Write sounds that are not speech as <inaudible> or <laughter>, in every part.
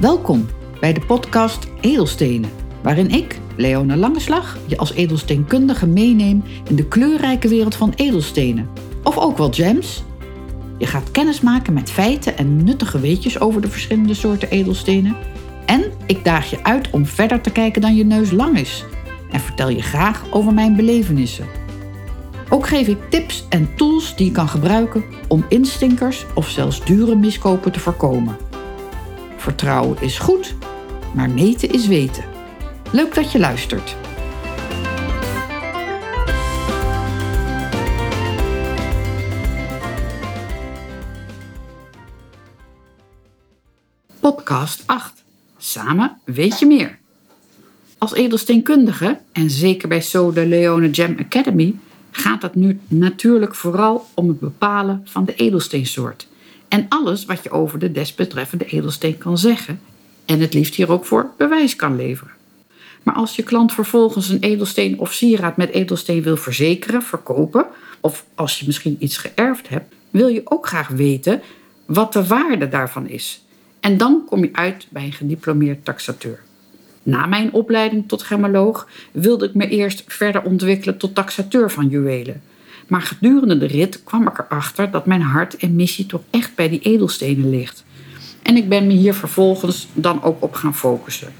Welkom bij de podcast Edelstenen, waarin ik, Leona Langeslag, je als edelsteenkundige meeneem in de kleurrijke wereld van edelstenen. Of ook wel gems. Je gaat kennis maken met feiten en nuttige weetjes over de verschillende soorten edelstenen. En ik daag je uit om verder te kijken dan je neus lang is. En vertel je graag over mijn belevenissen. Ook geef ik tips en tools die je kan gebruiken om instinkers of zelfs dure miskopen te voorkomen. Vertrouwen is goed, maar meten is weten. Leuk dat je luistert. Podcast 8. Samen weet je meer. Als edelsteenkundige, en zeker bij So de Leone Gem Academy, gaat het nu natuurlijk vooral om het bepalen van de edelsteensoort. En alles wat je over de desbetreffende edelsteen kan zeggen. En het liefst hier ook voor bewijs kan leveren. Maar als je klant vervolgens een edelsteen of sieraad met edelsteen wil verzekeren, verkopen, of als je misschien iets geërfd hebt, wil je ook graag weten wat de waarde daarvan is. En dan kom je uit bij een gediplomeerd taxateur. Na mijn opleiding tot gemoloog wilde ik me eerst verder ontwikkelen tot taxateur van juwelen. Maar gedurende de rit kwam ik erachter dat mijn hart en missie toch echt bij die edelstenen ligt. En ik ben me hier vervolgens dan ook op gaan focussen.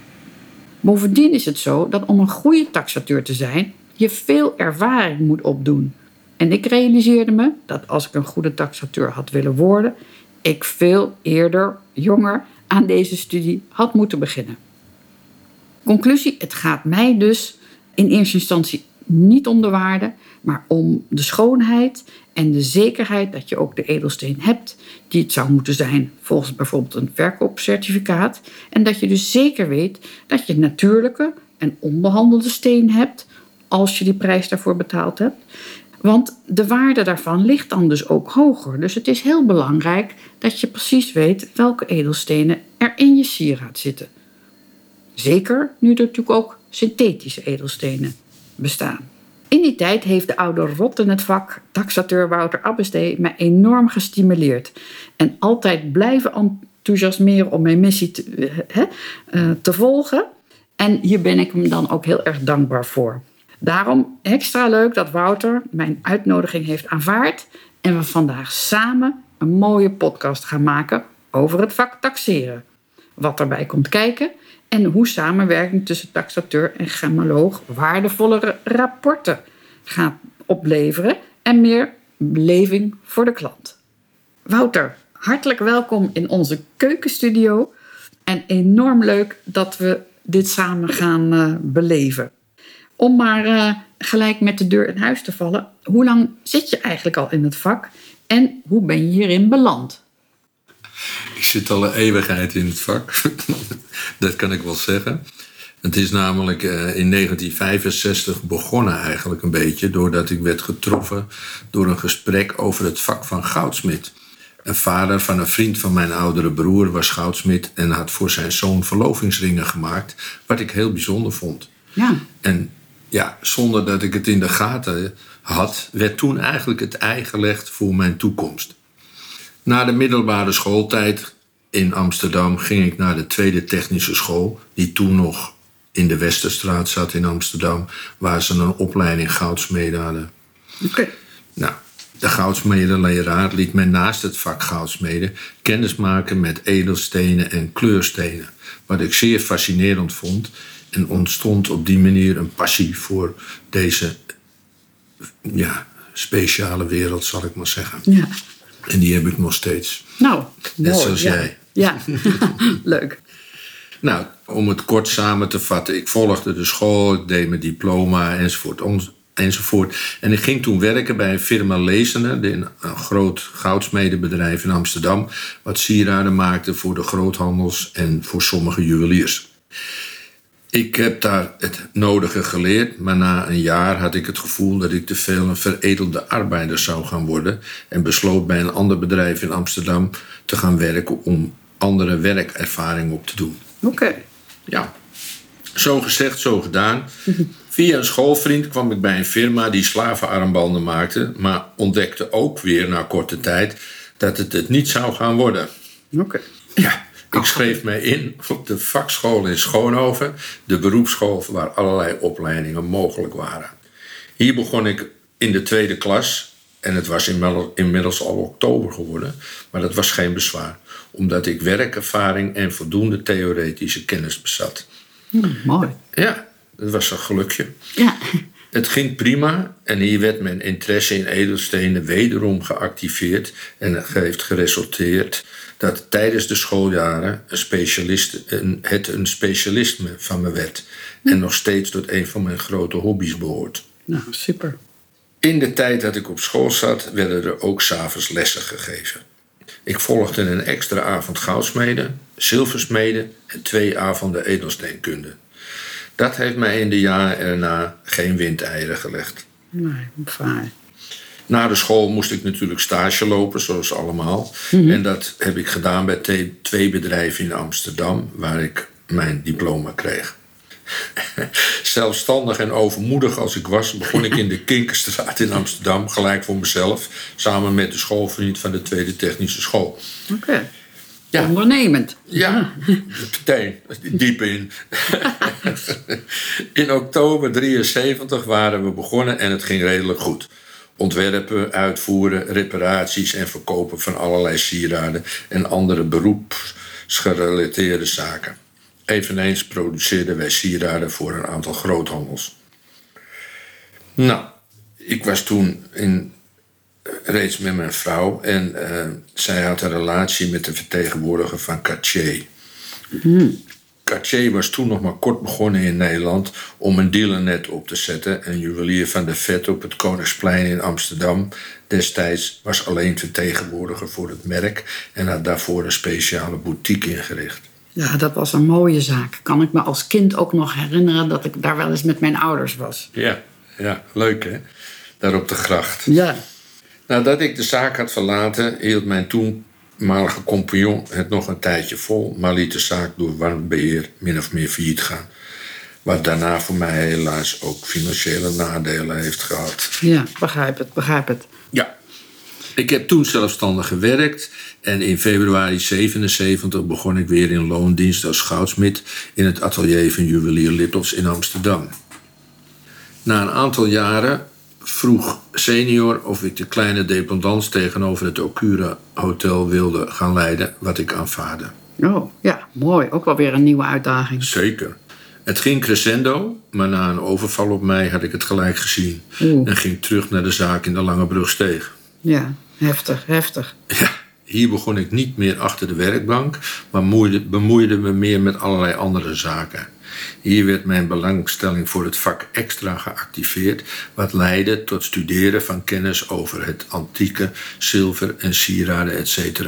Bovendien is het zo dat om een goede taxateur te zijn, je veel ervaring moet opdoen. En ik realiseerde me dat als ik een goede taxateur had willen worden, ik veel eerder, jonger, aan deze studie had moeten beginnen. Conclusie: het gaat mij dus in eerste instantie niet om de waarde, maar om de schoonheid en de zekerheid dat je ook de edelsteen hebt die het zou moeten zijn volgens bijvoorbeeld een verkoopcertificaat. En dat je dus zeker weet dat je natuurlijke en onbehandelde steen hebt als je die prijs daarvoor betaald hebt. Want de waarde daarvan ligt dan dus ook hoger. Dus het is heel belangrijk dat je precies weet welke edelstenen er in je sieraad zitten. Zeker nu er natuurlijk ook synthetische edelstenen bestaan. In die tijd heeft de oude rot in het vak, taxateur Wouter Abbestee, mij enorm gestimuleerd. En altijd blijven enthousiasmeren om mijn missie te, he, uh, te volgen. En hier ben ik hem dan ook heel erg dankbaar voor. Daarom extra leuk dat Wouter mijn uitnodiging heeft aanvaard en we vandaag samen een mooie podcast gaan maken over het vak taxeren. Wat erbij komt kijken en hoe samenwerking tussen taxateur en gemoloog waardevollere rapporten gaat opleveren en meer beleving voor de klant. Wouter, hartelijk welkom in onze keukenstudio en enorm leuk dat we dit samen gaan uh, beleven. Om maar uh, gelijk met de deur in huis te vallen, hoe lang zit je eigenlijk al in het vak en hoe ben je hierin beland? Ik zit al een eeuwigheid in het vak, <laughs> dat kan ik wel zeggen. Het is namelijk uh, in 1965 begonnen eigenlijk een beetje... doordat ik werd getroffen door een gesprek over het vak van goudsmid. Een vader van een vriend van mijn oudere broer was goudsmid... en had voor zijn zoon verlovingsringen gemaakt, wat ik heel bijzonder vond. Ja. En ja, zonder dat ik het in de gaten had... werd toen eigenlijk het ei gelegd voor mijn toekomst. Na de middelbare schooltijd in Amsterdam ging ik naar de tweede technische school, die toen nog in de Westerstraat zat in Amsterdam, waar ze een opleiding goudsmeden hadden. Oké. Nou, de goudsmedenleraar liet mij naast het vak goudsmeden kennis maken met edelstenen en kleurstenen, wat ik zeer fascinerend vond en ontstond op die manier een passie voor deze ja, speciale wereld, zal ik maar zeggen. Ja. En die heb ik nog steeds. Nou, Net mooi, zoals ja. jij. Ja, <laughs> leuk. Nou, om het kort samen te vatten. Ik volgde de school, ik deed mijn diploma enzovoort. enzovoort. En ik ging toen werken bij een firma Lezener, een een groot goudsmedebedrijf in Amsterdam, wat sieraden maakte voor de groothandels en voor sommige juweliers. Ik heb daar het nodige geleerd, maar na een jaar had ik het gevoel dat ik te veel een veredelde arbeider zou gaan worden en besloot bij een ander bedrijf in Amsterdam te gaan werken om andere werkervaring op te doen. Oké. Ja, zo gezegd, zo gedaan. Via een schoolvriend kwam ik bij een firma die slavenarmbanden maakte, maar ontdekte ook weer na korte tijd dat het het niet zou gaan worden. Oké. Ja, Ik schreef mij in op de vakschool in Schoonhoven, de beroepsschool waar allerlei opleidingen mogelijk waren. Hier begon ik in de tweede klas en het was inmiddels al oktober geworden, maar dat was geen bezwaar, omdat ik werkervaring en voldoende theoretische kennis bezat. Hm, mooi. Ja, dat was een gelukje. Ja. Het ging prima en hier werd mijn interesse in edelstenen wederom geactiveerd en het heeft geresulteerd dat tijdens de schooljaren een specialist, een, het een specialisme van me werd en nog steeds tot een van mijn grote hobby's behoort. Nou, super. In de tijd dat ik op school zat, werden er ook s'avonds lessen gegeven. Ik volgde een extra avond goudsmeden, zilversmeden en twee avonden edelsteenkunde. Dat heeft mij in de jaren erna geen windeieren gelegd. Nee, fijn. Na de school moest ik natuurlijk stage lopen, zoals allemaal. En dat heb ik gedaan bij twee bedrijven in Amsterdam, waar ik mijn diploma kreeg. <laughs> Zelfstandig en overmoedig als ik was, begon ik in de <laughs> Kinkerstraat in Amsterdam, gelijk voor mezelf, samen met de schoolvriend van de Tweede Technische School. Oké. Ja. Ondernemend. Ja, meteen, diep in. <laughs> in oktober 73 waren we begonnen en het ging redelijk goed. Ontwerpen, uitvoeren, reparaties en verkopen van allerlei sieraden en andere beroepsgerelateerde zaken. Eveneens produceerden wij sieraden voor een aantal groothandels. Nou, ik was toen in, reeds met mijn vrouw en eh, zij had een relatie met de vertegenwoordiger van Cartier. Cartier was toen nog maar kort begonnen in Nederland om een dealernet op te zetten. Een juwelier van de Vet op het Koningsplein in Amsterdam destijds was alleen vertegenwoordiger voor het merk en had daarvoor een speciale boutique ingericht. Ja, dat was een mooie zaak. Kan ik me als kind ook nog herinneren dat ik daar wel eens met mijn ouders was. Ja, ja leuk hè? Daar op de gracht. Ja. Nadat ik de zaak had verlaten, hield mijn toenmalige compagnon het nog een tijdje vol, maar liet de zaak door warm beheer min of meer failliet gaan. Wat daarna voor mij helaas ook financiële nadelen heeft gehad. Ja, begrijp het, begrijp het. Ja. Ik heb toen zelfstandig gewerkt en in februari 77 begon ik weer in loondienst als goudsmid in het atelier van juwelier Littels in Amsterdam. Na een aantal jaren vroeg senior of ik de kleine dependance tegenover het Okura Hotel wilde gaan leiden, wat ik aanvaarde. Oh, ja, mooi. Ook wel weer een nieuwe uitdaging. Zeker. Het ging crescendo, maar na een overval op mij had ik het gelijk gezien Oeh. en ging terug naar de zaak in de Lange Brugsteeg. Ja, heftig, heftig. Ja, hier begon ik niet meer achter de werkbank, maar moeide, bemoeide me meer met allerlei andere zaken. Hier werd mijn belangstelling voor het vak extra geactiveerd, wat leidde tot studeren van kennis over het antieke, zilver en sieraden, etc.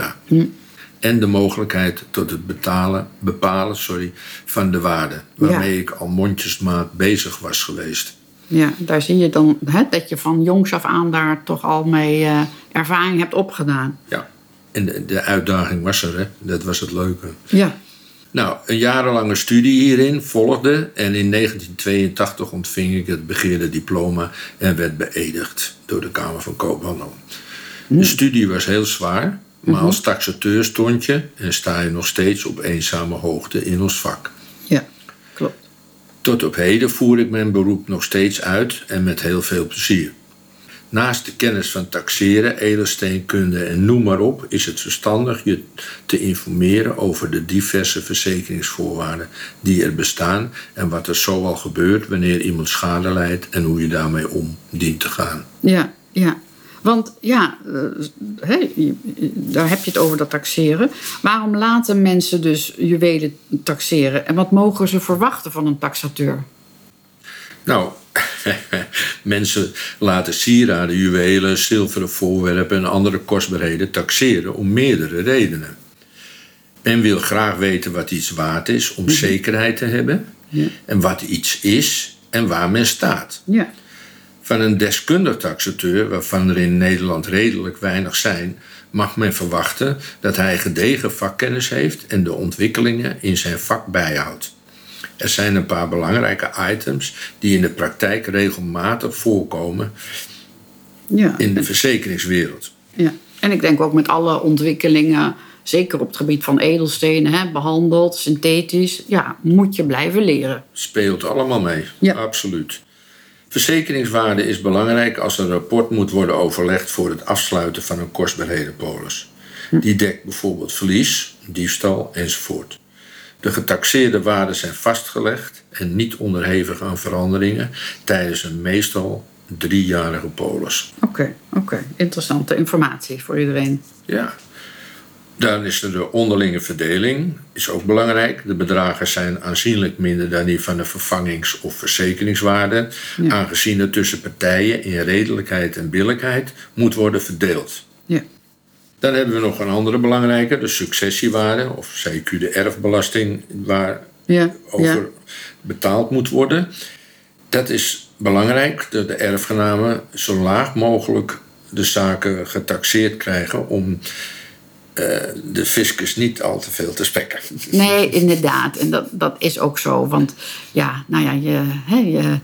En de mogelijkheid tot het betalen, bepalen sorry, van de waarde, waarmee ik al mondjesmaat bezig was geweest. Ja, daar zie je dan hè, dat je van jongs af aan daar toch al mee eh, ervaring hebt opgedaan. Ja, en de, de uitdaging was er, hè? dat was het leuke. Ja, Nou, een jarenlange studie hierin volgde en in 1982 ontving ik het begeerde diploma en werd beëdigd door de Kamer van Koophandel. De studie was heel zwaar, maar als taxateur stond je en sta je nog steeds op eenzame hoogte in ons vak. ja, klopt. Tot op heden voer ik mijn beroep nog steeds uit en met heel veel plezier. Naast de kennis van taxeren, edelsteenkunde en noem maar op, is het verstandig je te informeren over de diverse verzekeringsvoorwaarden die er bestaan en wat er zoal gebeurt wanneer iemand schade leidt en hoe je daarmee om dient te gaan. Ja, ja. Want ja, eh, daar heb je het over dat taxeren. Waarom laten mensen dus juwelen taxeren? En wat mogen ze verwachten van een taxateur? Nou, <laughs> mensen laten sieraden, juwelen, zilveren voorwerpen en andere kostbaarheden taxeren om meerdere redenen. Men wil graag weten wat iets waard is om zekerheid te hebben en wat iets is en waar men staat. Ja, Van een deskundig taxateur, waarvan er in Nederland redelijk weinig zijn, mag men verwachten dat hij gedegen vakkennis heeft en de ontwikkelingen in zijn vak bijhoudt. Er zijn een paar belangrijke items die in de praktijk regelmatig voorkomen ja, in de verzekeringswereld. ja. En ik denk ook met alle ontwikkelingen, zeker op het gebied van edelstenen, hè, behandeld, synthetisch, ja, moet je blijven leren. Speelt allemaal mee, Ja. absoluut. Verzekeringswaarde is belangrijk als een rapport moet worden overlegd voor het afsluiten van een kostbaarhedenpolis. Die dekt bijvoorbeeld verlies, diefstal enzovoort. De getaxeerde waarden zijn vastgelegd en niet onderhevig aan veranderingen tijdens een meestal driejarige polis. Oké, oké. Interessante informatie voor iedereen. Ja. Dan is er de onderlinge verdeling, is ook belangrijk. De bedragen zijn aanzienlijk minder dan die van de vervangings- of verzekeringswaarde, Ja. aangezien het tussen partijen in redelijkheid en billijkheid moet worden verdeeld. Ja. Dan hebben we nog een andere belangrijke, de successiewaarde, of CQ de erfbelasting, waar Ja, over ja. betaald moet worden. Dat is belangrijk dat de erfgenamen zo laag mogelijk de zaken getaxeerd krijgen om eh, de fiscus niet al te veel te spekken. Nee, inderdaad. En dat, dat is ook zo. Want ja, nou ja, je, hè, je,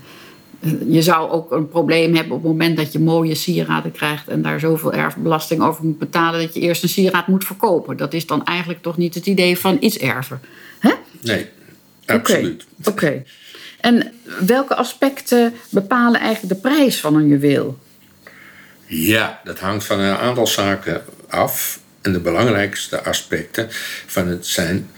je zou ook een probleem hebben op het moment dat je mooie sieraden krijgt en daar zoveel erfbelasting over moet betalen dat je eerst een sieraad moet verkopen. Dat is dan eigenlijk toch niet het idee van iets erven. Hè? Nee, Oké, absoluut. Oké. En welke aspecten bepalen eigenlijk de prijs van een juweel? Ja, dat hangt van een aantal zaken af. En de belangrijkste aspecten van het zijn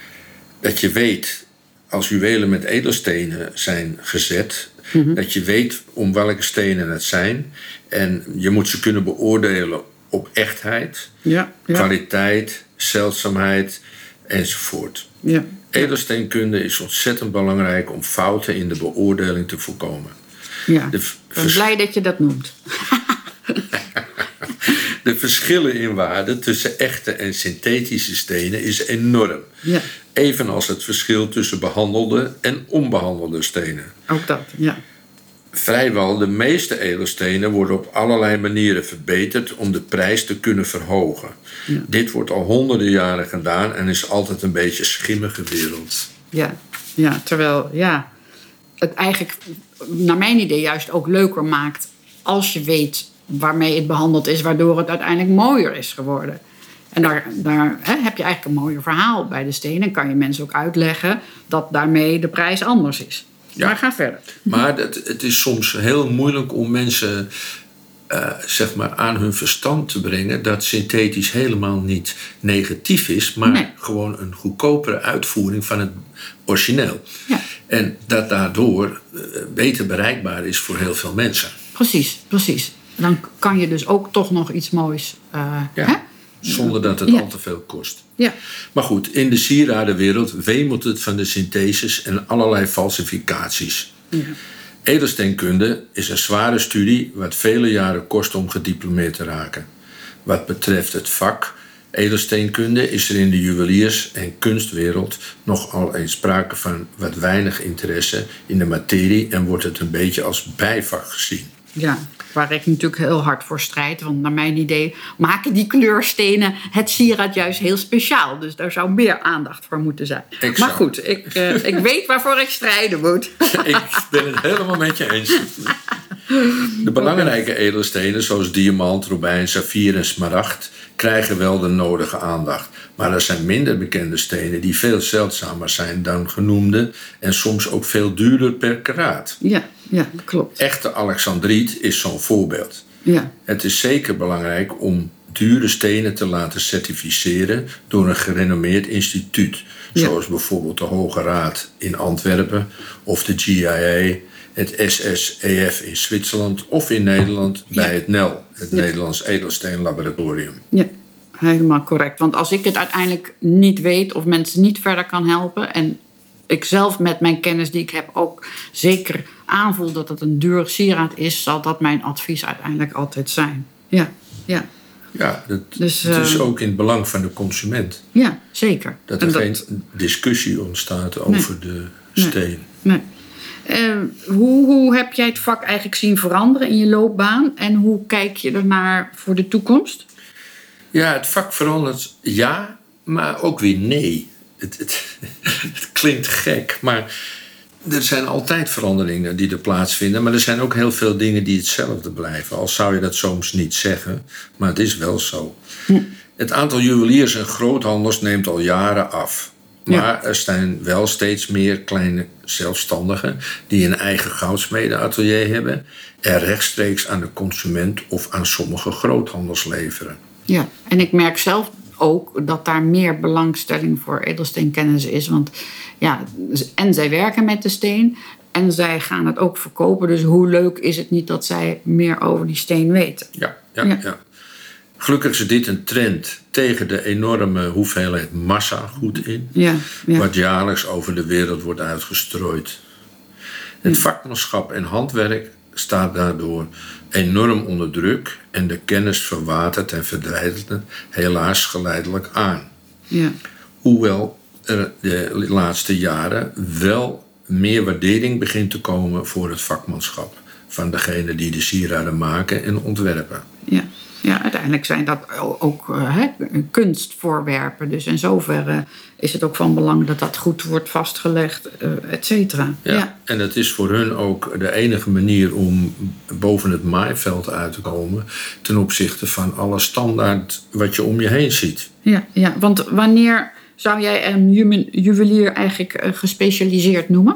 dat je weet, als juwelen met edelstenen zijn gezet, dat je weet om welke stenen het zijn. En je moet ze kunnen beoordelen op echtheid, Ja, ja, kwaliteit, zeldzaamheid enzovoort. ja. Edelsteenkunde is ontzettend belangrijk om fouten in de beoordeling te voorkomen. ja. De Ik ben blij dat je dat noemt. <laughs> De verschillen in waarde tussen echte en synthetische stenen is enorm. Ja, Evenals het verschil tussen behandelde en onbehandelde stenen. ook dat. Ja. Vrijwel de meeste edelstenen worden op allerlei manieren verbeterd om de prijs te kunnen verhogen. Dit wordt al honderden jaren gedaan en is altijd een beetje schimmige wereld. Ja, ja, terwijl ja, het eigenlijk naar mijn idee juist ook leuker maakt als je weet waarmee het behandeld is, waardoor het uiteindelijk mooier is geworden. En daar, daar hè, heb je eigenlijk een mooier verhaal bij de stenen. En kan je mensen ook uitleggen dat daarmee de prijs anders is. Ja. Maar ga verder. Maar het, het is soms heel moeilijk om mensen eh, zeg maar aan hun verstand te brengen dat synthetisch helemaal niet negatief is, maar Nee. gewoon een goedkopere uitvoering van het origineel. Ja. En dat daardoor eh, beter bereikbaar is voor heel veel mensen. Precies, precies. Dan kan je dus ook toch nog iets moois. eh, Ja. hè? Zonder dat het Ja. al te veel kost. Ja. Maar goed, in de sieradenwereld wemelt het van de syntheses en allerlei falsificaties. Edelsteenkunde is een zware studie wat vele jaren kost om gediplomeerd te raken. Wat betreft het vak edelsteenkunde is er in de juweliers- en kunstwereld nogal eens sprake van wat weinig interesse in de materie en wordt het een beetje als bijvak gezien. Ja, waar ik natuurlijk heel hard voor strijd. Want naar mijn idee maken die kleurstenen het sieraad juist heel speciaal. Dus daar zou meer aandacht voor moeten zijn. Exact. Maar goed, ik, eh, ik weet waarvoor ik strijden moet. <laughs> Ik ben het helemaal met je eens. De belangrijke edelstenen zoals diamant, robijn, saffier en smaragd krijgen wel de nodige aandacht. Maar er zijn minder bekende stenen die veel zeldzamer zijn dan genoemde en soms ook veel duurder per karaat. Ja, ja, klopt. Echte Alexandriet is zo'n voorbeeld. Ja, Het is zeker belangrijk om dure stenen te laten certificeren door een gerenommeerd instituut. Ja. Zoals bijvoorbeeld de Hoge Raad in Antwerpen of de GIA, het SSEF in Zwitserland of in Nederland bij het NEL, het Nederlands Edelsteen Laboratorium. ja, helemaal correct. Want als ik het uiteindelijk niet weet of mensen niet verder kan helpen... en ik zelf met mijn kennis die ik heb ook zeker aanvoel dat het een duur sieraad is... zal dat mijn advies uiteindelijk altijd zijn. Ja, ja, Ja, dat, Dus, het is eh, ook in het belang van de consument ja zeker. dat er geen discussie ontstaat over de steen. Nee. Eh, hoe, hoe heb jij het vak eigenlijk zien veranderen in je loopbaan? En hoe kijk je ernaar voor de toekomst? Ja, het vak verandert ja, maar ook weer nee. Het, het, <laughs> het klinkt gek, maar er zijn altijd veranderingen die er plaatsvinden, maar er zijn ook heel veel dingen die hetzelfde blijven. Al zou je dat soms niet zeggen, maar het is wel zo. Het aantal juweliers en groothandels neemt al jaren af. Maar er zijn wel steeds meer kleine zelfstandigen die een eigen goudsmedeatelier hebben en rechtstreeks aan de consument of aan sommige groothandels leveren. Ja, en ik merk zelf ook dat daar meer belangstelling voor edelsteenkennis is. Want ja, en zij werken met de steen en zij gaan het ook verkopen. Dus hoe leuk is het niet dat zij meer over die steen weten? Ja, ja, ja. Ja. Gelukkig is dit een trend tegen de enorme hoeveelheid massa goed in, Ja, ja. wat jaarlijks over de wereld wordt uitgestrooid. Het vakmanschap en handwerk staat daardoor enorm onder druk en de kennis verwatert en verdwijnt helaas geleidelijk aan. ja. Hoewel er de laatste jaren wel meer waardering begint te komen voor het vakmanschap van degene die de sieraden maken en ontwerpen. Ja. uiteindelijk zijn dat ook eh, hè, kunstvoorwerpen. Dus in zoverre is het ook van belang dat dat goed wordt vastgelegd, eh et cetera. Ja. En het is voor hun ook de enige manier om boven het maaiveld uit te komen ten opzichte van alle standaard wat je om je heen ziet. Ja, ja, want wanneer zou jij een ju- juwelier eigenlijk eh, gespecialiseerd noemen?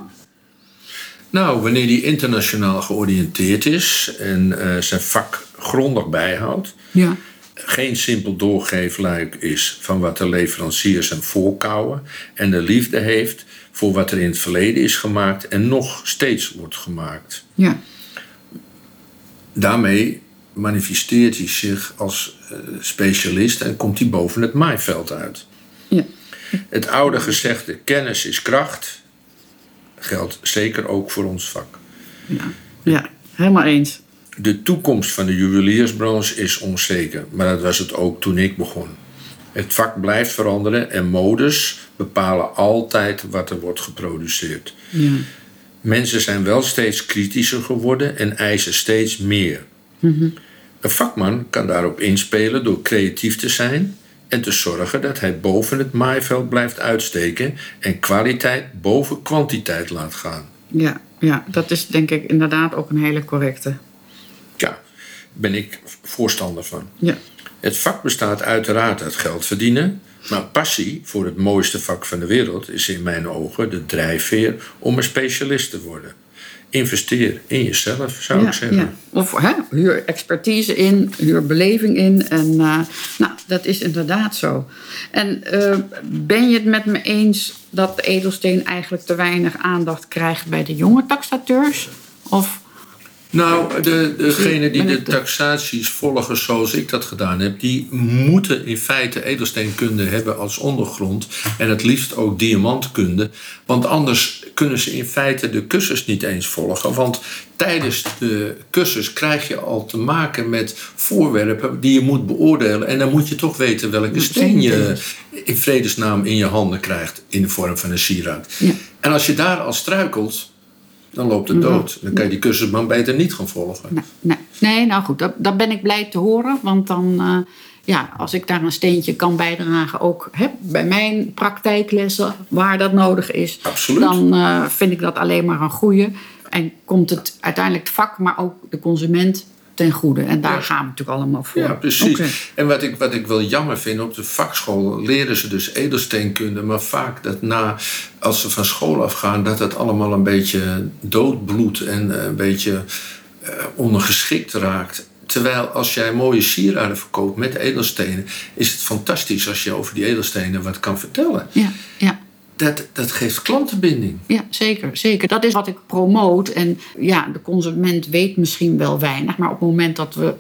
Nou, wanneer die internationaal georiënteerd is en eh, zijn vak grondig bijhoudt, Ja. geen simpel doorgeefluik is van wat de leveranciers hem voorkouwen en de liefde heeft voor wat er in het verleden is gemaakt en nog steeds wordt gemaakt. Ja, Daarmee manifesteert hij zich als eh, specialist en komt hij boven het maaiveld uit. ja, Het oude gezegde kennis is kracht geldt zeker ook voor ons vak. ja, ja, helemaal eens. De toekomst van de juweliersbranche is onzeker, maar dat was het ook toen ik begon. Het vak blijft veranderen en modes bepalen altijd wat er wordt geproduceerd. Ja, Mensen zijn wel steeds kritischer geworden en eisen steeds meer. Een vakman kan daarop inspelen door creatief te zijn en te zorgen dat hij boven het maaiveld blijft uitsteken en kwaliteit boven kwantiteit laat gaan. ja, ja, dat is denk ik inderdaad ook een hele correcte. Ja, daar ben ik voorstander van. Ja, Het vak bestaat uiteraard uit geld verdienen, maar passie voor het mooiste vak van de wereld is in mijn ogen de drijfveer om een specialist te worden. Investeer in jezelf, zou ja, ik zeggen. ja. Of hè, huur expertise in, huur beleving in. En eh, nou, dat is inderdaad zo. En eh, ben je het met me eens dat de edelsteen eigenlijk te weinig aandacht krijgt bij de jonge taxateurs? Of Nou, de, degene die de taxaties volgen zoals ik dat gedaan heb, die moeten in feite edelsteenkunde hebben als ondergrond. En het liefst ook diamantkunde. Want anders kunnen ze in feite de cursus niet eens volgen. Want tijdens de cursus krijg je al te maken met voorwerpen die je moet beoordelen. En dan moet je toch weten welke steen je in vredesnaam in je handen krijgt in de vorm van een sieraad. Ja. En als je daar al struikelt, dan loopt het dood. Dan kan je die cursus maar beter niet gaan volgen. Nee, nee, nee nou goed, dat, dat ben ik blij te horen. Want dan, eh, ja, als ik daar een steentje kan bijdragen, ook hè, bij mijn praktijklessen, waar dat nodig is, Absoluut. dan eh, vind ik dat alleen maar een goede. En komt het uiteindelijk het vak, maar ook de consument ten goede. En daar Ja. gaan we natuurlijk allemaal voor. Ja, precies. En wat ik, wat ik wel jammer vind, op de vakschool leren ze dus edelsteenkunde, maar vaak dat na, als ze van school afgaan, dat het allemaal een beetje doodbloedt en eh, een beetje eh, ondergeschikt raakt. Terwijl als jij mooie sieraden verkoopt met edelstenen, is het fantastisch als je over die edelstenen wat kan vertellen. Ja, ja. Dat, dat geeft klantenbinding. Ja, zeker, zeker. Dat is wat ik promoot. En ja, de consument weet misschien wel weinig. Maar op het moment dat we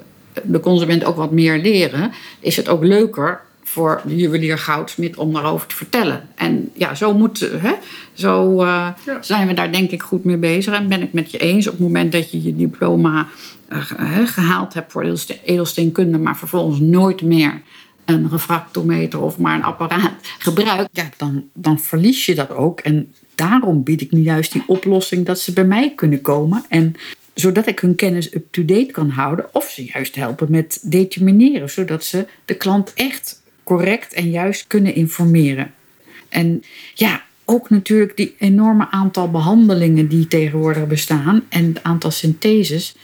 de consument ook wat meer leren... is het ook leuker voor de juwelier goudsmit om daarover te vertellen. En ja, zo, moet, hè, zo eh, Ja. zijn we daar denk ik goed mee bezig. En ben ik met je eens op het moment dat je je diploma eh, gehaald hebt voor edelsteen- edelsteenkunde... maar vervolgens nooit meer een refractometer of maar een apparaat gebruikt, ja, dan, dan verlies je dat ook. En daarom bied ik nu juist die oplossing dat ze bij mij kunnen komen. En zodat ik hun kennis up-to-date kan houden. Of ze juist helpen met determineren. Zodat ze de klant echt correct en juist kunnen informeren. En ja, ook natuurlijk die enorme aantal behandelingen die tegenwoordig bestaan en het aantal syntheses.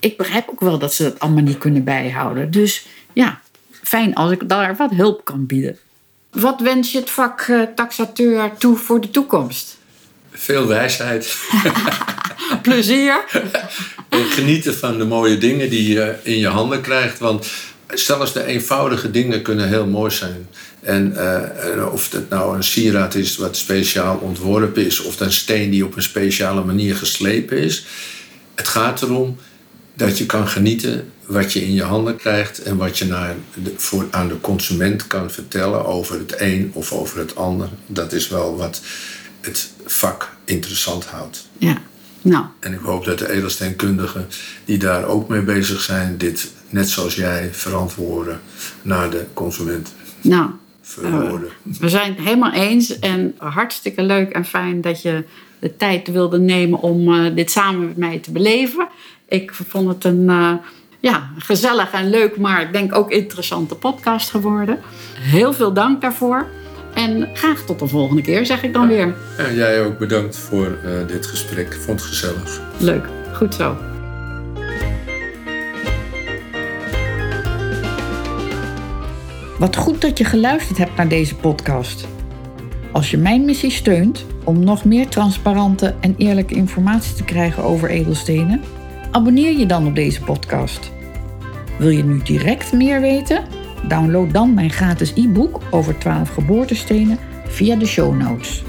Ik begrijp ook wel dat ze dat allemaal niet kunnen bijhouden. Dus ja, fijn als ik daar wat hulp kan bieden. Wat wens je het vak eh, taxateur toe voor de toekomst? Veel wijsheid. <laughs> Plezier. <laughs> en genieten van de mooie dingen die je in je handen krijgt. Want zelfs de eenvoudige dingen kunnen heel mooi zijn. En uh, of het nou een sieraad is wat speciaal ontworpen is, of een steen die op een speciale manier geslepen is. Het gaat erom dat je kan genieten wat je in je handen krijgt en wat je naar de, voor, aan de consument kan vertellen over het een of over het ander. Dat is wel wat het vak interessant houdt. Ja, nou. En ik hoop dat de edelsteenkundigen die daar ook mee bezig zijn, dit net zoals jij verantwoorden naar de consument. Nou, uh, we zijn het helemaal eens en hartstikke leuk en fijn dat je de tijd wilde nemen om uh, dit samen met mij te beleven. Ik vond het een uh, ja, gezellig en leuk, maar ik denk ook interessante podcast geworden. Heel veel dank daarvoor. En graag tot de volgende keer, zeg ik dan weer. En jij ook bedankt voor dit gesprek. Ik vond het gezellig. Leuk, goed zo. Wat goed dat je geluisterd hebt naar deze podcast. Als je mijn missie steunt om nog meer transparante en eerlijke informatie te krijgen over edelstenen, abonneer je dan op deze podcast. Wil je nu direct meer weten? Download dan mijn gratis e-book over 12 geboortestenen via de show notes.